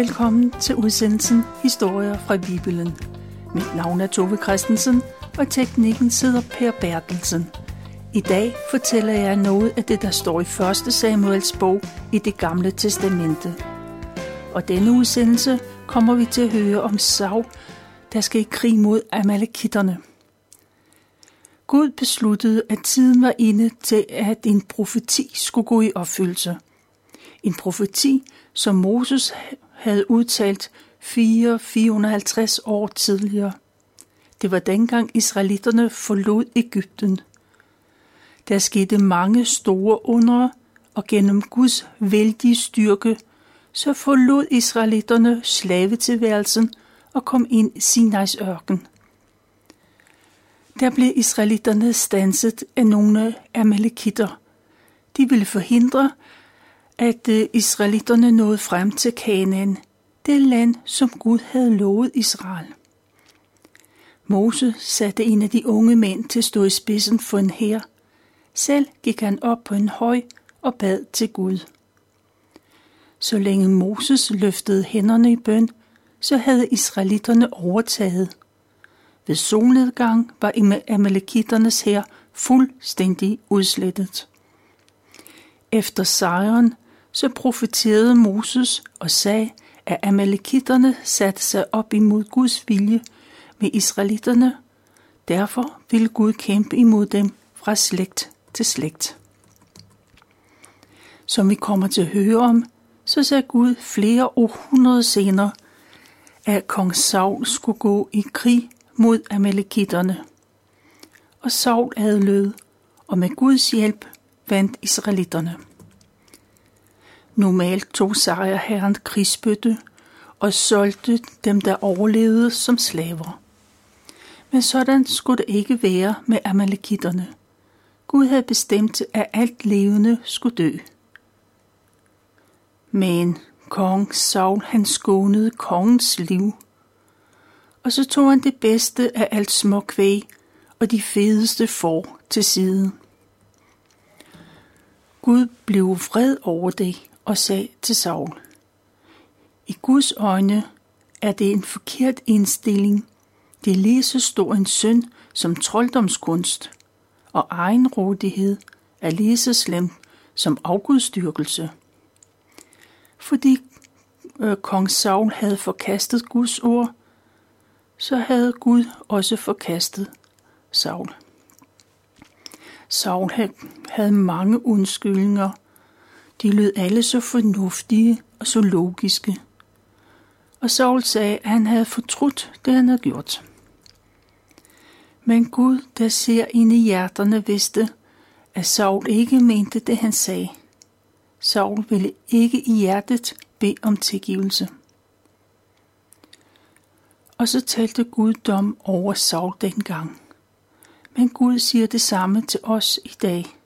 velkommen til udsendelsen Historier fra Bibelen. Mit navn er Tove Christensen, og teknikken sidder Per Bertelsen. I dag fortæller jeg noget af det, der står i 1. Samuels bog i det gamle testamente. Og denne udsendelse kommer vi til at høre om Saul, der skal i krig mod Amalekitterne. Gud besluttede, at tiden var inde til, at en profeti skulle gå i opfyldelse. En profeti, som Moses havde udtalt 450 år tidligere. Det var dengang israelitterne forlod Ægypten. Der skete mange store under, og gennem Guds vældige styrke, så forlod israelitterne slavetilværelsen og kom ind i Sinais ørken. Der blev israelitterne stanset af nogle amalekitter. De ville forhindre, at øh, israelitterne nåede frem til Kanaan, det land, som Gud havde lovet Israel. Mose satte en af de unge mænd til at stå i spidsen for en hær. Selv gik han op på en høj og bad til Gud. Så længe Moses løftede hænderne i bøn, så havde israelitterne overtaget. Ved solnedgang var amalekitternes hær fuldstændig udslettet. Efter sejren så profeterede Moses og sagde, at amalekitterne satte sig op imod Guds vilje med israelitterne. Derfor ville Gud kæmpe imod dem fra slægt til slægt. Som vi kommer til at høre om, så sagde Gud flere århundreder senere, at kong Saul skulle gå i krig mod amalekitterne. Og Saul adlød, og med Guds hjælp vandt israelitterne. Normalt tog sejrherren krigsbytte og solgte dem, der overlevede som slaver. Men sådan skulle det ikke være med amalekitterne. Gud havde bestemt, at alt levende skulle dø. Men kong Saul han skånede kongens liv. Og så tog han det bedste af alt små kvæg og de fedeste får til side. Gud blev vred over det og sagde til Saul, I Guds øjne er det en forkert indstilling. Det er lige så stor en synd som trolddomskunst, og egenrådighed er lige så slem som afgudstyrkelse. Fordi øh, kong Saul havde forkastet Guds ord, så havde Gud også forkastet Saul. Saul havde mange undskyldninger de lød alle så fornuftige og så logiske. Og Saul sagde, at han havde fortrudt det, han havde gjort. Men Gud, der ser ind i hjerterne, vidste, at Saul ikke mente det, han sagde. Saul ville ikke i hjertet bede om tilgivelse. Og så talte Gud dom over Saul dengang. Men Gud siger det samme til os i dag –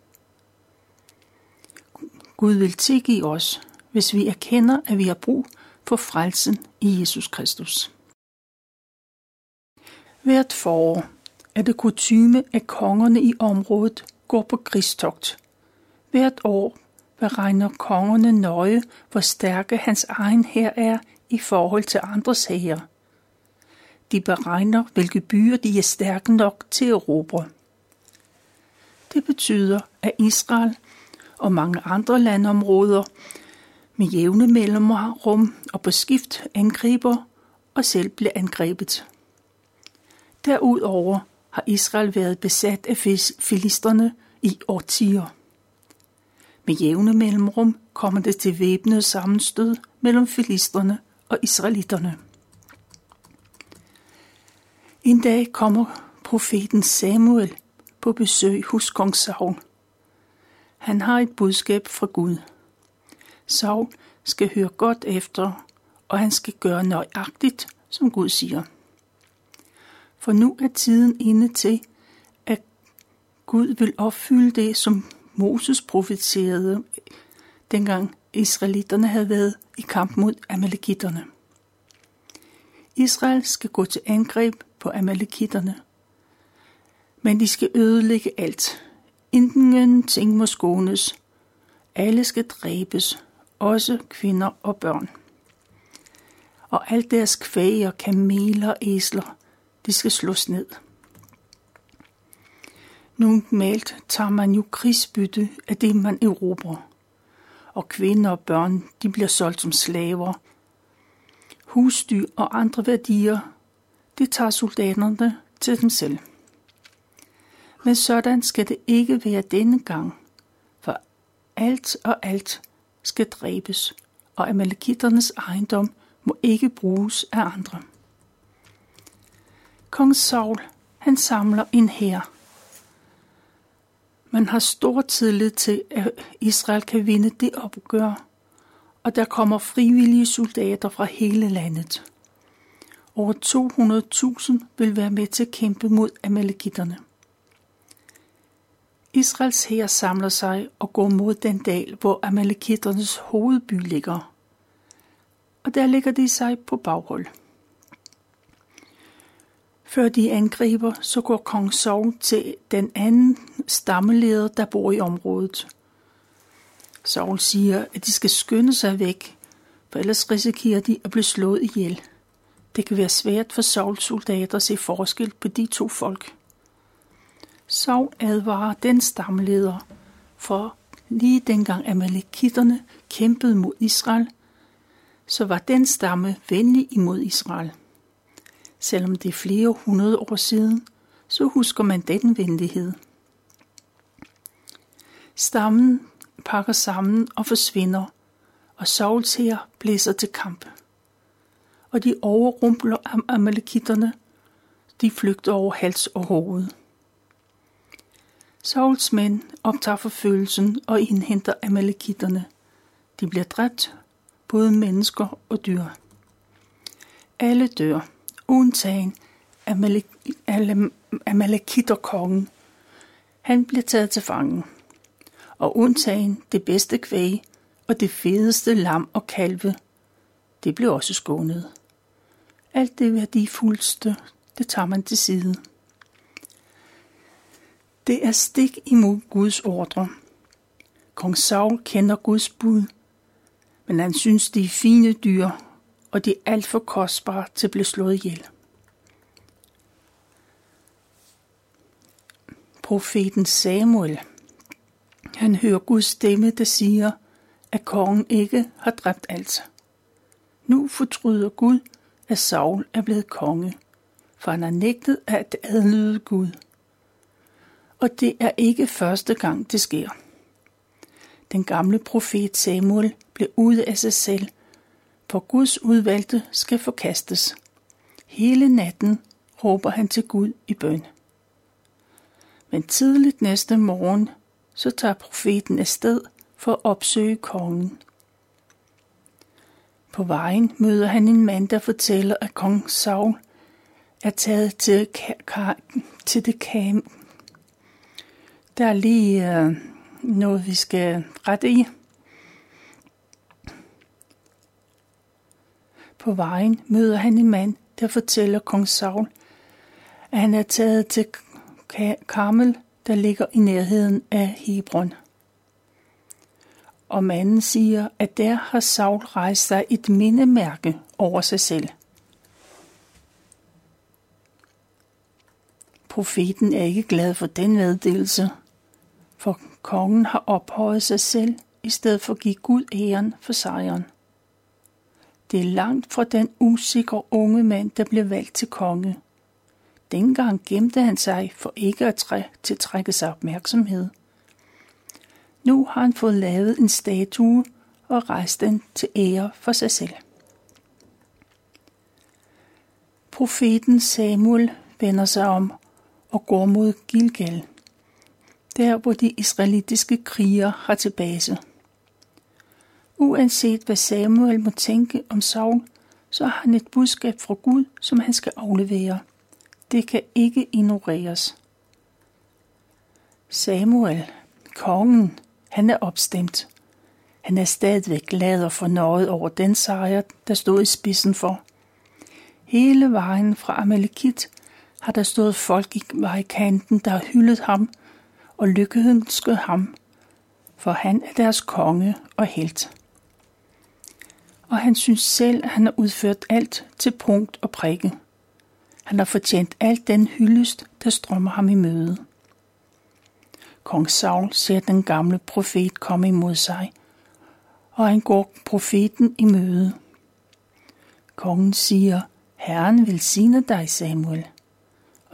Gud vil tilgive os, hvis vi erkender, at vi har brug for frelsen i Jesus Kristus. Hvert forår er det kutyme, at kongerne i området går på krigstogt. Hvert år beregner kongerne nøje, hvor stærke hans egen her er i forhold til andres hære. De beregner, hvilke byer de er stærke nok til at råbe. Det betyder, at Israel og mange andre landområder med jævne mellemrum og på skift angriber og selv blev angrebet. Derudover har Israel været besat af filisterne i årtier. Med jævne mellemrum kommer det til væbnet sammenstød mellem filisterne og israelitterne. En dag kommer profeten Samuel på besøg hos kong Saul. Han har et budskab fra Gud. Saul skal høre godt efter, og han skal gøre nøjagtigt, som Gud siger. For nu er tiden inde til, at Gud vil opfylde det, som Moses profeterede, dengang israelitterne havde været i kamp mod amalekitterne. Israel skal gå til angreb på amalekitterne, men de skal ødelægge alt, Ingen ting må skånes. Alle skal dræbes, også kvinder og børn. og alt deres kvæg og kameler og æsler, de skal slås ned. Normalt tager man jo krigsbytte af det, man erobrer, og kvinder og børn, de bliver solgt som slaver. Husdyr og andre værdier, det tager soldaterne til dem selv. Men sådan skal det ikke være denne gang, for alt og alt skal dræbes, og amalekitternes ejendom må ikke bruges af andre. Kong Saul, han samler en hær. Man har stor tillid til, at Israel kan vinde det opgør, og der kommer frivillige soldater fra hele landet. Over 200.000 vil være med til at kæmpe mod amalekitterne. Israels hær samler sig og går mod den dal, hvor amalekitternes hovedby ligger. Og der ligger de sig på baghold. Før de angriber, så går kong Saul til den anden stammeleder, der bor i området. Saul siger, at de skal skynde sig væk, for ellers risikerer de at blive slået ihjel. Det kan være svært for Sauls soldater at se forskel på de to folk. Saul advarer den stamleder, for lige dengang amalekitterne kæmpede mod Israel, så var den stamme venlig imod Israel. Selvom det er flere hundrede år siden, så husker man den venlighed. Stammen pakker sammen og forsvinder, og Sauls her blæser til kamp. Og de overrumpler amalekitterne. De flygter over hals og hoved. Sauls mænd optager forfølgelsen og indhenter amalekitterne. De bliver dræbt, både mennesker og dyr. Alle dør, undtagen Amalekitterkongen. Han bliver taget til fangen. Og undtagen det bedste kvæg og det fedeste lam og kalve, det blev også skånet. Alt det værdifuldste, det tager man til side. Det er stik imod Guds ordre. Kong Saul kender Guds bud, men han synes, de er fine dyr, og de er alt for kostbare til at blive slået ihjel. Profeten Samuel, han hører Guds stemme, der siger, at kongen ikke har dræbt alt. Nu fortryder Gud, at Saul er blevet konge, for han har nægtet at adlyde Gud og det er ikke første gang, det sker. Den gamle profet Samuel blev ude af sig selv, for Guds udvalgte skal forkastes. Hele natten råber han til Gud i bøn. Men tidligt næste morgen, så tager profeten afsted for at opsøge kongen. På vejen møder han en mand, der fortæller, at kong Saul er taget til, til det kam der er lige øh, noget, vi skal rette i. På vejen møder han en mand, der fortæller kong Saul, at han er taget til Karmel, der ligger i nærheden af Hebron. Og manden siger, at der har Saul rejst sig et mindemærke over sig selv. Profeten er ikke glad for den meddelelse, for kongen har ophøjet sig selv, i stedet for at give Gud æren for sejren. Det er langt fra den usikre unge mand, der blev valgt til konge. Dengang gemte han sig for ikke at træ tiltrække sig opmærksomhed. Nu har han fået lavet en statue og rejst den til ære for sig selv. Profeten Samuel vender sig om og går mod Gilgal der hvor de israelitiske krigere har til base. Uanset hvad Samuel må tænke om Saul, så har han et budskab fra Gud, som han skal aflevere. Det kan ikke ignoreres. Samuel, kongen, han er opstemt. Han er stadigvæk glad og fornøjet over den sejr, der stod i spidsen for. Hele vejen fra Amalekit har der stået folk i vejkanten, der har hyldet ham – og lykkeønsket ham, for han er deres konge og helt. og han synes selv, at han har udført alt til punkt og prikke. Han har fortjent alt den hyldest, der strømmer ham i møde. Kong Saul ser den gamle profet komme imod sig, og han går profeten i møde. Kongen siger, Herren vil sine dig, Samuel.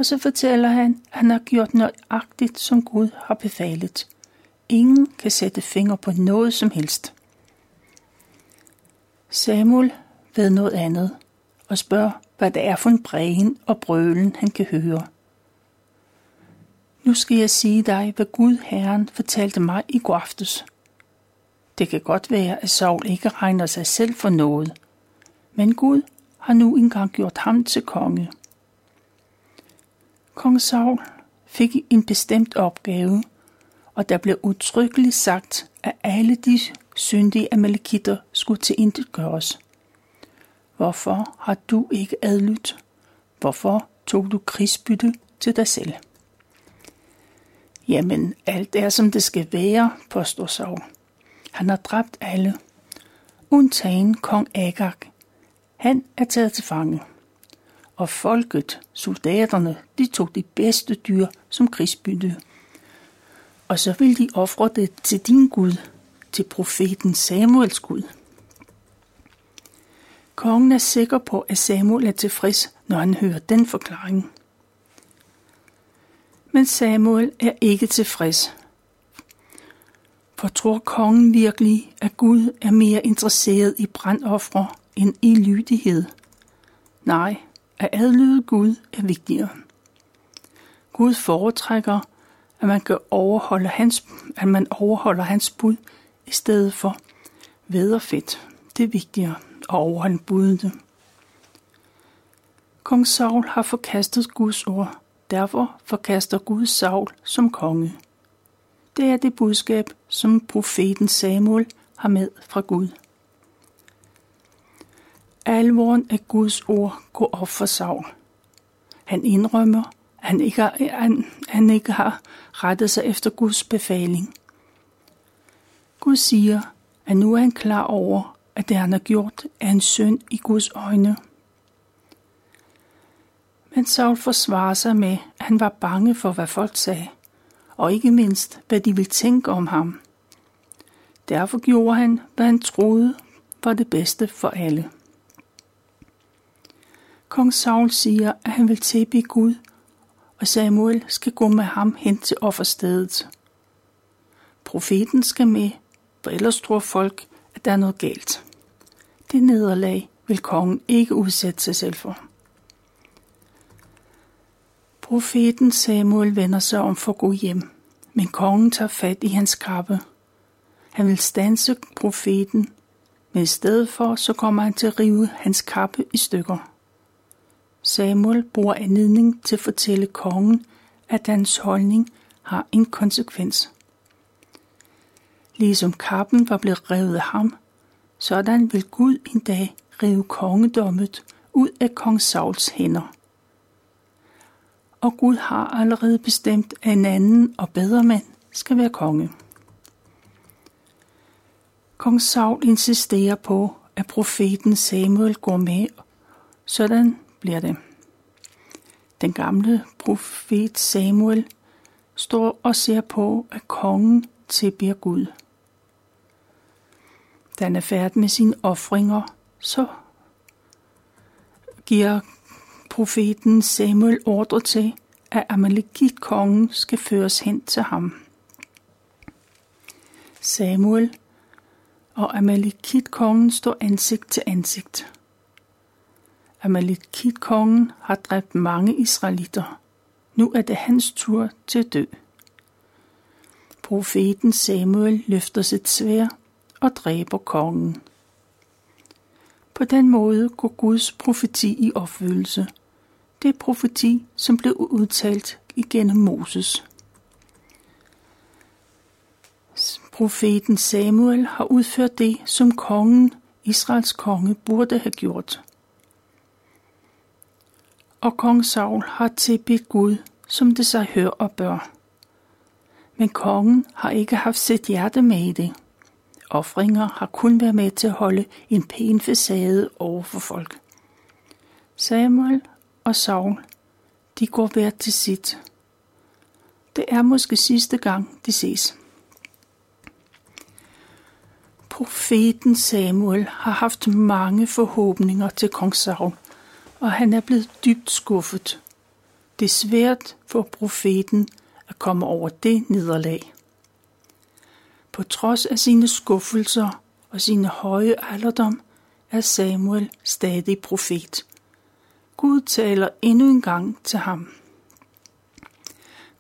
Og så fortæller han, at han har gjort nøjagtigt, som Gud har befalet. Ingen kan sætte finger på noget som helst. Samuel ved noget andet og spørger, hvad det er for en brægen og brølen, han kan høre. Nu skal jeg sige dig, hvad Gud Herren fortalte mig i går aftes. Det kan godt være, at Saul ikke regner sig selv for noget, men Gud har nu engang gjort ham til konge. Kong Saul fik en bestemt opgave, og der blev udtrykkeligt sagt, at alle de syndige amalekitter skulle til intet gøres. Hvorfor har du ikke adlydt? Hvorfor tog du krigsbytte til dig selv? Jamen, alt er som det skal være, påstår Saul. Han har dræbt alle. Undtagen kong Agag. Han er taget til fange. Og folket, soldaterne, de tog de bedste dyr som krigsbytte. Og så vil de ofre det til din Gud, til profeten Samuels Gud. Kongen er sikker på, at Samuel er tilfreds, når han hører den forklaring. Men Samuel er ikke tilfreds. For tror kongen virkelig, at Gud er mere interesseret i brandoffre end i lydighed? Nej, at adlyde Gud er vigtigere. Gud foretrækker, at man, kan overholde hans, at man overholder hans bud i stedet for ved og fedt. Det er vigtigere at overholde budene. Kong Saul har forkastet Guds ord, derfor forkaster Gud Saul som konge. Det er det budskab, som profeten Samuel har med fra Gud. Alvoren af Guds ord gå op for Saul. Han indrømmer, at han ikke har, han, han ikke har rettet sig efter Guds befaling. Gud siger, at nu er han klar over, at det han har gjort er en synd i Guds øjne. Men Saul forsvarer sig med, at han var bange for, hvad folk sagde, og ikke mindst, hvad de ville tænke om ham. Derfor gjorde han, hvad han troede var det bedste for alle. Kong Saul siger, at han vil tilbe Gud, og Samuel skal gå med ham hen til offerstedet. Profeten skal med, for ellers tror folk, at der er noget galt. Det nederlag vil kongen ikke udsætte sig selv for. Profeten Samuel vender sig om for at gå hjem, men kongen tager fat i hans kappe. Han vil stanse profeten, men i stedet for så kommer han til at rive hans kappe i stykker. Samuel bruger anledning til at fortælle kongen, at hans holdning har en konsekvens. Ligesom kappen var blevet revet af ham, sådan vil Gud en dag rive kongedommet ud af kong Sauls hænder. Og Gud har allerede bestemt, at en anden og bedre mand skal være konge. Kong Saul insisterer på, at profeten Samuel går med, sådan bliver det. Den gamle profet Samuel står og ser på, at kongen tilbeder Gud. Da han er færdig med sine offringer, så giver profeten Samuel ordre til, at Amalekit-kongen skal føres hen til ham. Samuel og Amalekit-kongen står ansigt til ansigt. Amalekit-kongen har dræbt mange israelitter. Nu er det hans tur til at dø. Profeten Samuel løfter sit svær og dræber kongen. På den måde går Guds profeti i opfyldelse. Det er profeti, som blev udtalt igennem Moses. Profeten Samuel har udført det, som kongen, Israels konge, burde have gjort og kong Saul har tilbedt Gud, som det sig hør og bør. Men kongen har ikke haft sit hjerte med i det, Offringer har kun været med til at holde en pæn facade over for folk. Samuel og Saul, de går hver til sit. Det er måske sidste gang, de ses. Profeten Samuel har haft mange forhåbninger til kong Saul, og han er blevet dybt skuffet. Det er svært for profeten at komme over det nederlag. På trods af sine skuffelser og sine høje alderdom, er Samuel stadig profet. Gud taler endnu en gang til ham.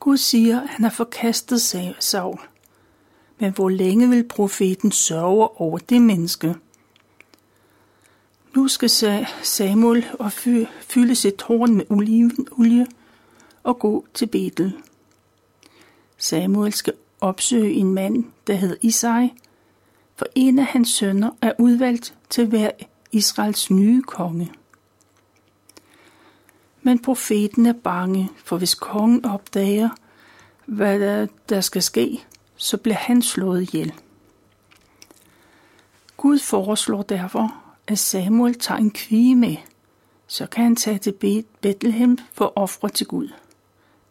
Gud siger, at han har forkastet Saul. Men hvor længe vil profeten sørge over det menneske? Nu skal Samuel og fylde sit horn med olivenolie og gå til Betel. Samuel skal opsøge en mand, der hedder Isai, for en af hans sønner er udvalgt til at være Israels nye konge. Men profeten er bange, for hvis kongen opdager, hvad der, der skal ske, så bliver han slået ihjel. Gud foreslår derfor, at Samuel tager en kvige med, så kan han tage til Bethlehem for ofre til Gud.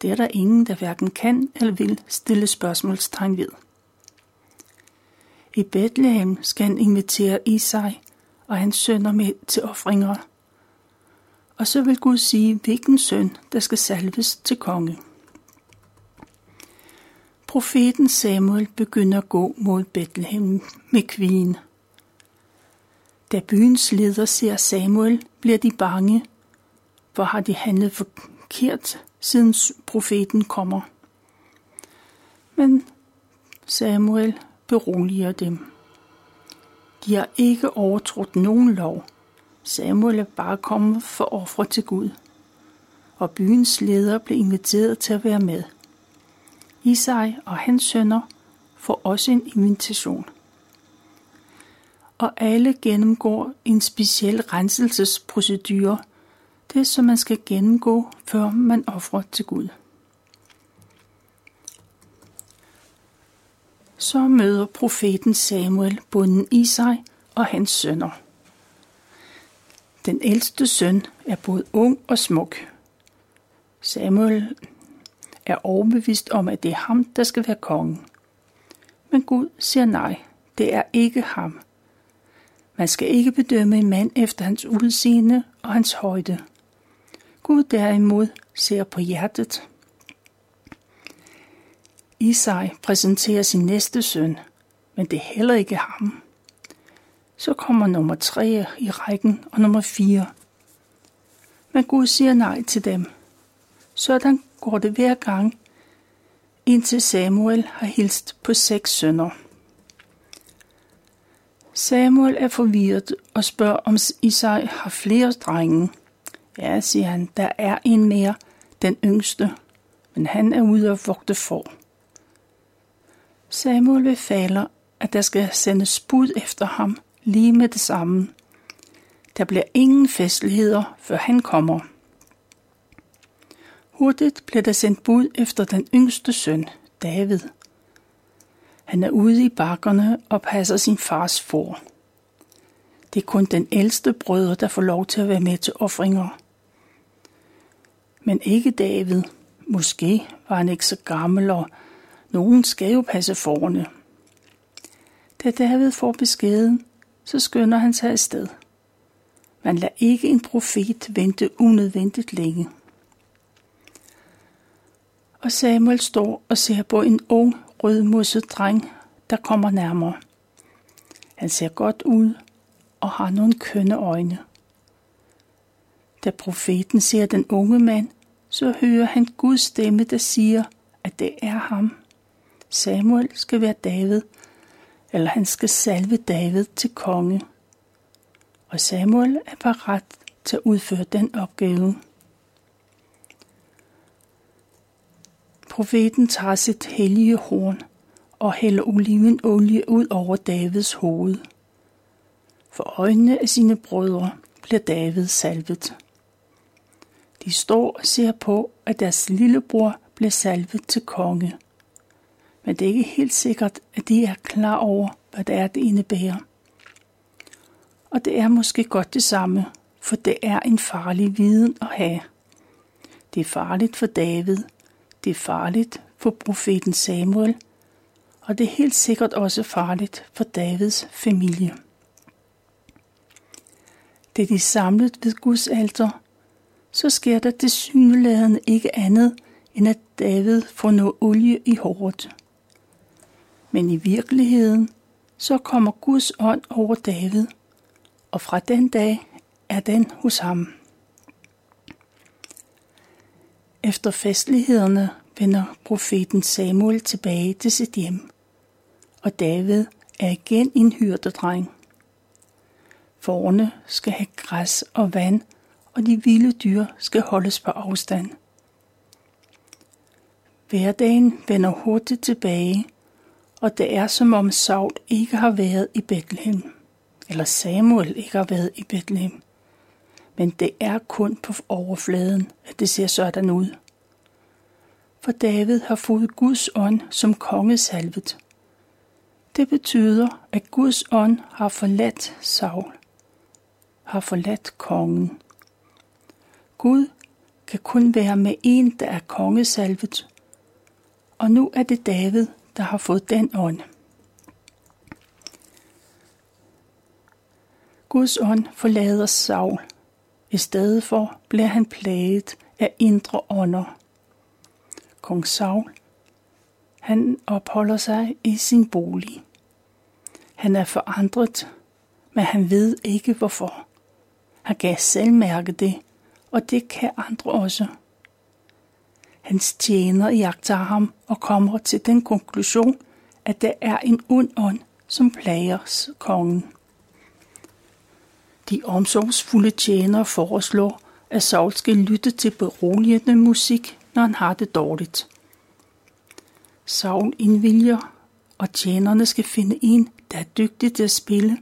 Det er der ingen, der hverken kan eller vil stille spørgsmålstegn ved. I Bethlehem skal han invitere Isai og hans sønner med til ofringer. Og så vil Gud sige, hvilken søn, der skal salves til konge. Profeten Samuel begynder at gå mod Bethlehem med kvigen. Da byens leder ser Samuel, bliver de bange. Hvor har de handlet forkert, siden profeten kommer? Men Samuel beroliger dem. De har ikke overtrådt nogen lov. Samuel er bare kommet for ofre til Gud. Og byens leder blev inviteret til at være med. Isai og hans sønner får også en invitation. Og alle gennemgår en speciel renselsesprocedure, det som man skal gennemgå, før man offrer til Gud. Så møder profeten Samuel bunden Isai og hans sønner. Den ældste søn er både ung og smuk. Samuel er overbevist om, at det er ham, der skal være kongen. Men Gud siger nej, det er ikke ham. Man skal ikke bedømme en mand efter hans udseende og hans højde. Gud derimod ser på hjertet. Isai præsenterer sin næste søn, men det er heller ikke ham. Så kommer nummer tre i rækken og nummer fire. Men Gud siger nej til dem. Sådan går det hver gang, indtil Samuel har hilst på seks sønner. Samuel er forvirret og spørger, om Isai har flere drenge. Ja, siger han, der er en mere, den yngste, men han er ude og vogte for. Samuel befaler, at der skal sendes bud efter ham lige med det samme. Der bliver ingen festligheder, før han kommer. Hurtigt blev der sendt bud efter den yngste søn, David. Han er ude i bakkerne og passer sin fars for. Det er kun den ældste brødre, der får lov til at være med til offringer. Men ikke David. Måske var han ikke så gammel, og nogen skal jo passe forne. Da David får beskeden, så skynder han sig afsted. Man lader ikke en profet vente unødvendigt længe og Samuel står og ser på en ung, rødmusset dreng, der kommer nærmere. Han ser godt ud og har nogle kønne øjne. Da profeten ser den unge mand, så hører han Guds stemme, der siger, at det er ham. Samuel skal være David, eller han skal salve David til konge. Og Samuel er parat til at udføre den opgave. Profeten tager sit hellige horn og hælder olivenolie ud over Davids hoved. For øjnene af sine brødre bliver David salvet. De står og ser på, at deres lillebror bliver salvet til konge. Men det er ikke helt sikkert, at de er klar over, hvad det er, det indebærer. Og det er måske godt det samme, for det er en farlig viden at have. Det er farligt for David, det er farligt for profeten Samuel, og det er helt sikkert også farligt for Davids familie. Da de samlet ved Guds alter, så sker der det syneladende ikke andet, end at David får noget olie i håret. Men i virkeligheden, så kommer Guds ånd over David, og fra den dag er den hos ham. Efter festlighederne vender profeten Samuel tilbage til sit hjem, og David er igen en hyrdedreng. Forne skal have græs og vand, og de vilde dyr skal holdes på afstand. Hverdagen vender hurtigt tilbage, og det er som om Saul ikke har været i Bethlehem, eller Samuel ikke har været i Bethlehem. Men det er kun på overfladen, at det ser sådan ud. For David har fået Guds ånd som kongesalvet. Det betyder, at Guds ånd har forladt Saul, har forladt kongen. Gud kan kun være med en, der er kongesalvet, og nu er det David, der har fået den ånd. Guds ånd forlader Saul. I stedet for bliver han plaget af indre ånder. Kong Saul, han opholder sig i sin bolig. Han er forandret, men han ved ikke hvorfor. Han kan selv mærke det, og det kan andre også. Hans tjener jagter ham og kommer til den konklusion, at det er en ond ånd, som plager kongen. De omsorgsfulde tjenere foreslår, at Saul skal lytte til beroligende musik, når han har det dårligt. Saul indvilger, og tjenerne skal finde en, der er dygtig til at spille,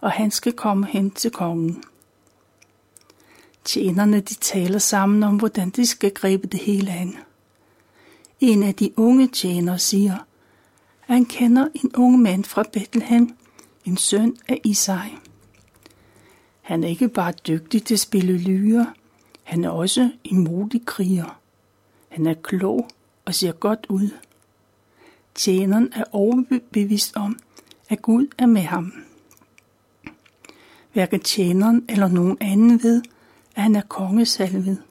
og han skal komme hen til kongen. Tjenerne de taler sammen om, hvordan de skal gribe det hele an. En af de unge tjenere siger, at han kender en ung mand fra Bethlehem, en søn af Isai. Han er ikke bare dygtig til at spille lyre, han er også en modig kriger. Han er klog og ser godt ud. Tjeneren er overbevist om, at Gud er med ham. Hverken tjeneren eller nogen anden ved, at han er kongesalvet.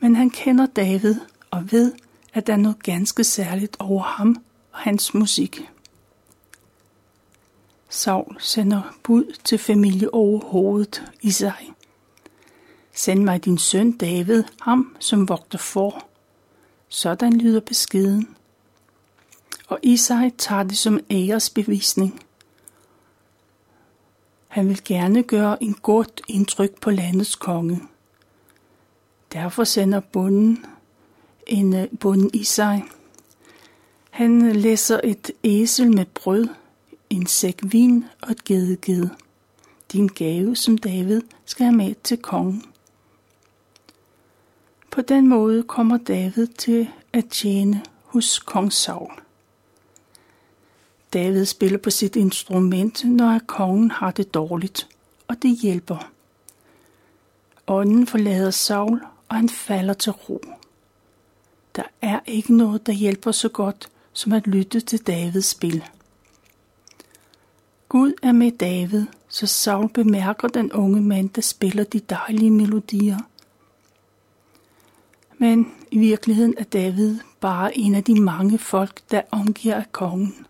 Men han kender David og ved, at der er noget ganske særligt over ham og hans musik. Saul sender bud til familie over i sig. Send mig din søn David, ham som vogter for. Sådan lyder beskeden. Og Isai tager det som æresbevisning. Han vil gerne gøre en godt indtryk på landets konge. Derfor sender bunden en øh, bunden Isai. Han læser et æsel med brød, en sæk vin og et gedeged. Din gave, som David skal have med til kongen. På den måde kommer David til at tjene hos kong Saul. David spiller på sit instrument, når kongen har det dårligt, og det hjælper. Ånden forlader Saul, og han falder til ro. Der er ikke noget, der hjælper så godt, som at lytte til Davids spil. Gud er med David, så Saul bemærker den unge mand, der spiller de dejlige melodier – men i virkeligheden er David bare en af de mange folk, der omgiver kongen.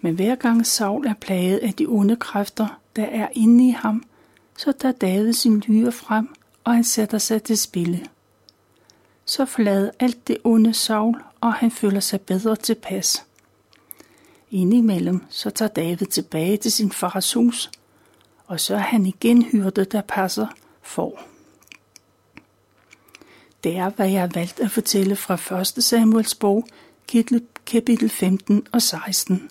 Men hver gang Saul er plaget af de onde kræfter, der er inde i ham, så tager David sin lyre frem, og han sætter sig til spille. Så forlader alt det onde Saul, og han føler sig bedre tilpas. Indimellem så tager David tilbage til sin fars hus, og så er han igen hyrde, der passer for. Det er, hvad jeg har valgt at fortælle fra 1. Samuels bog, kapitel 15 og 16.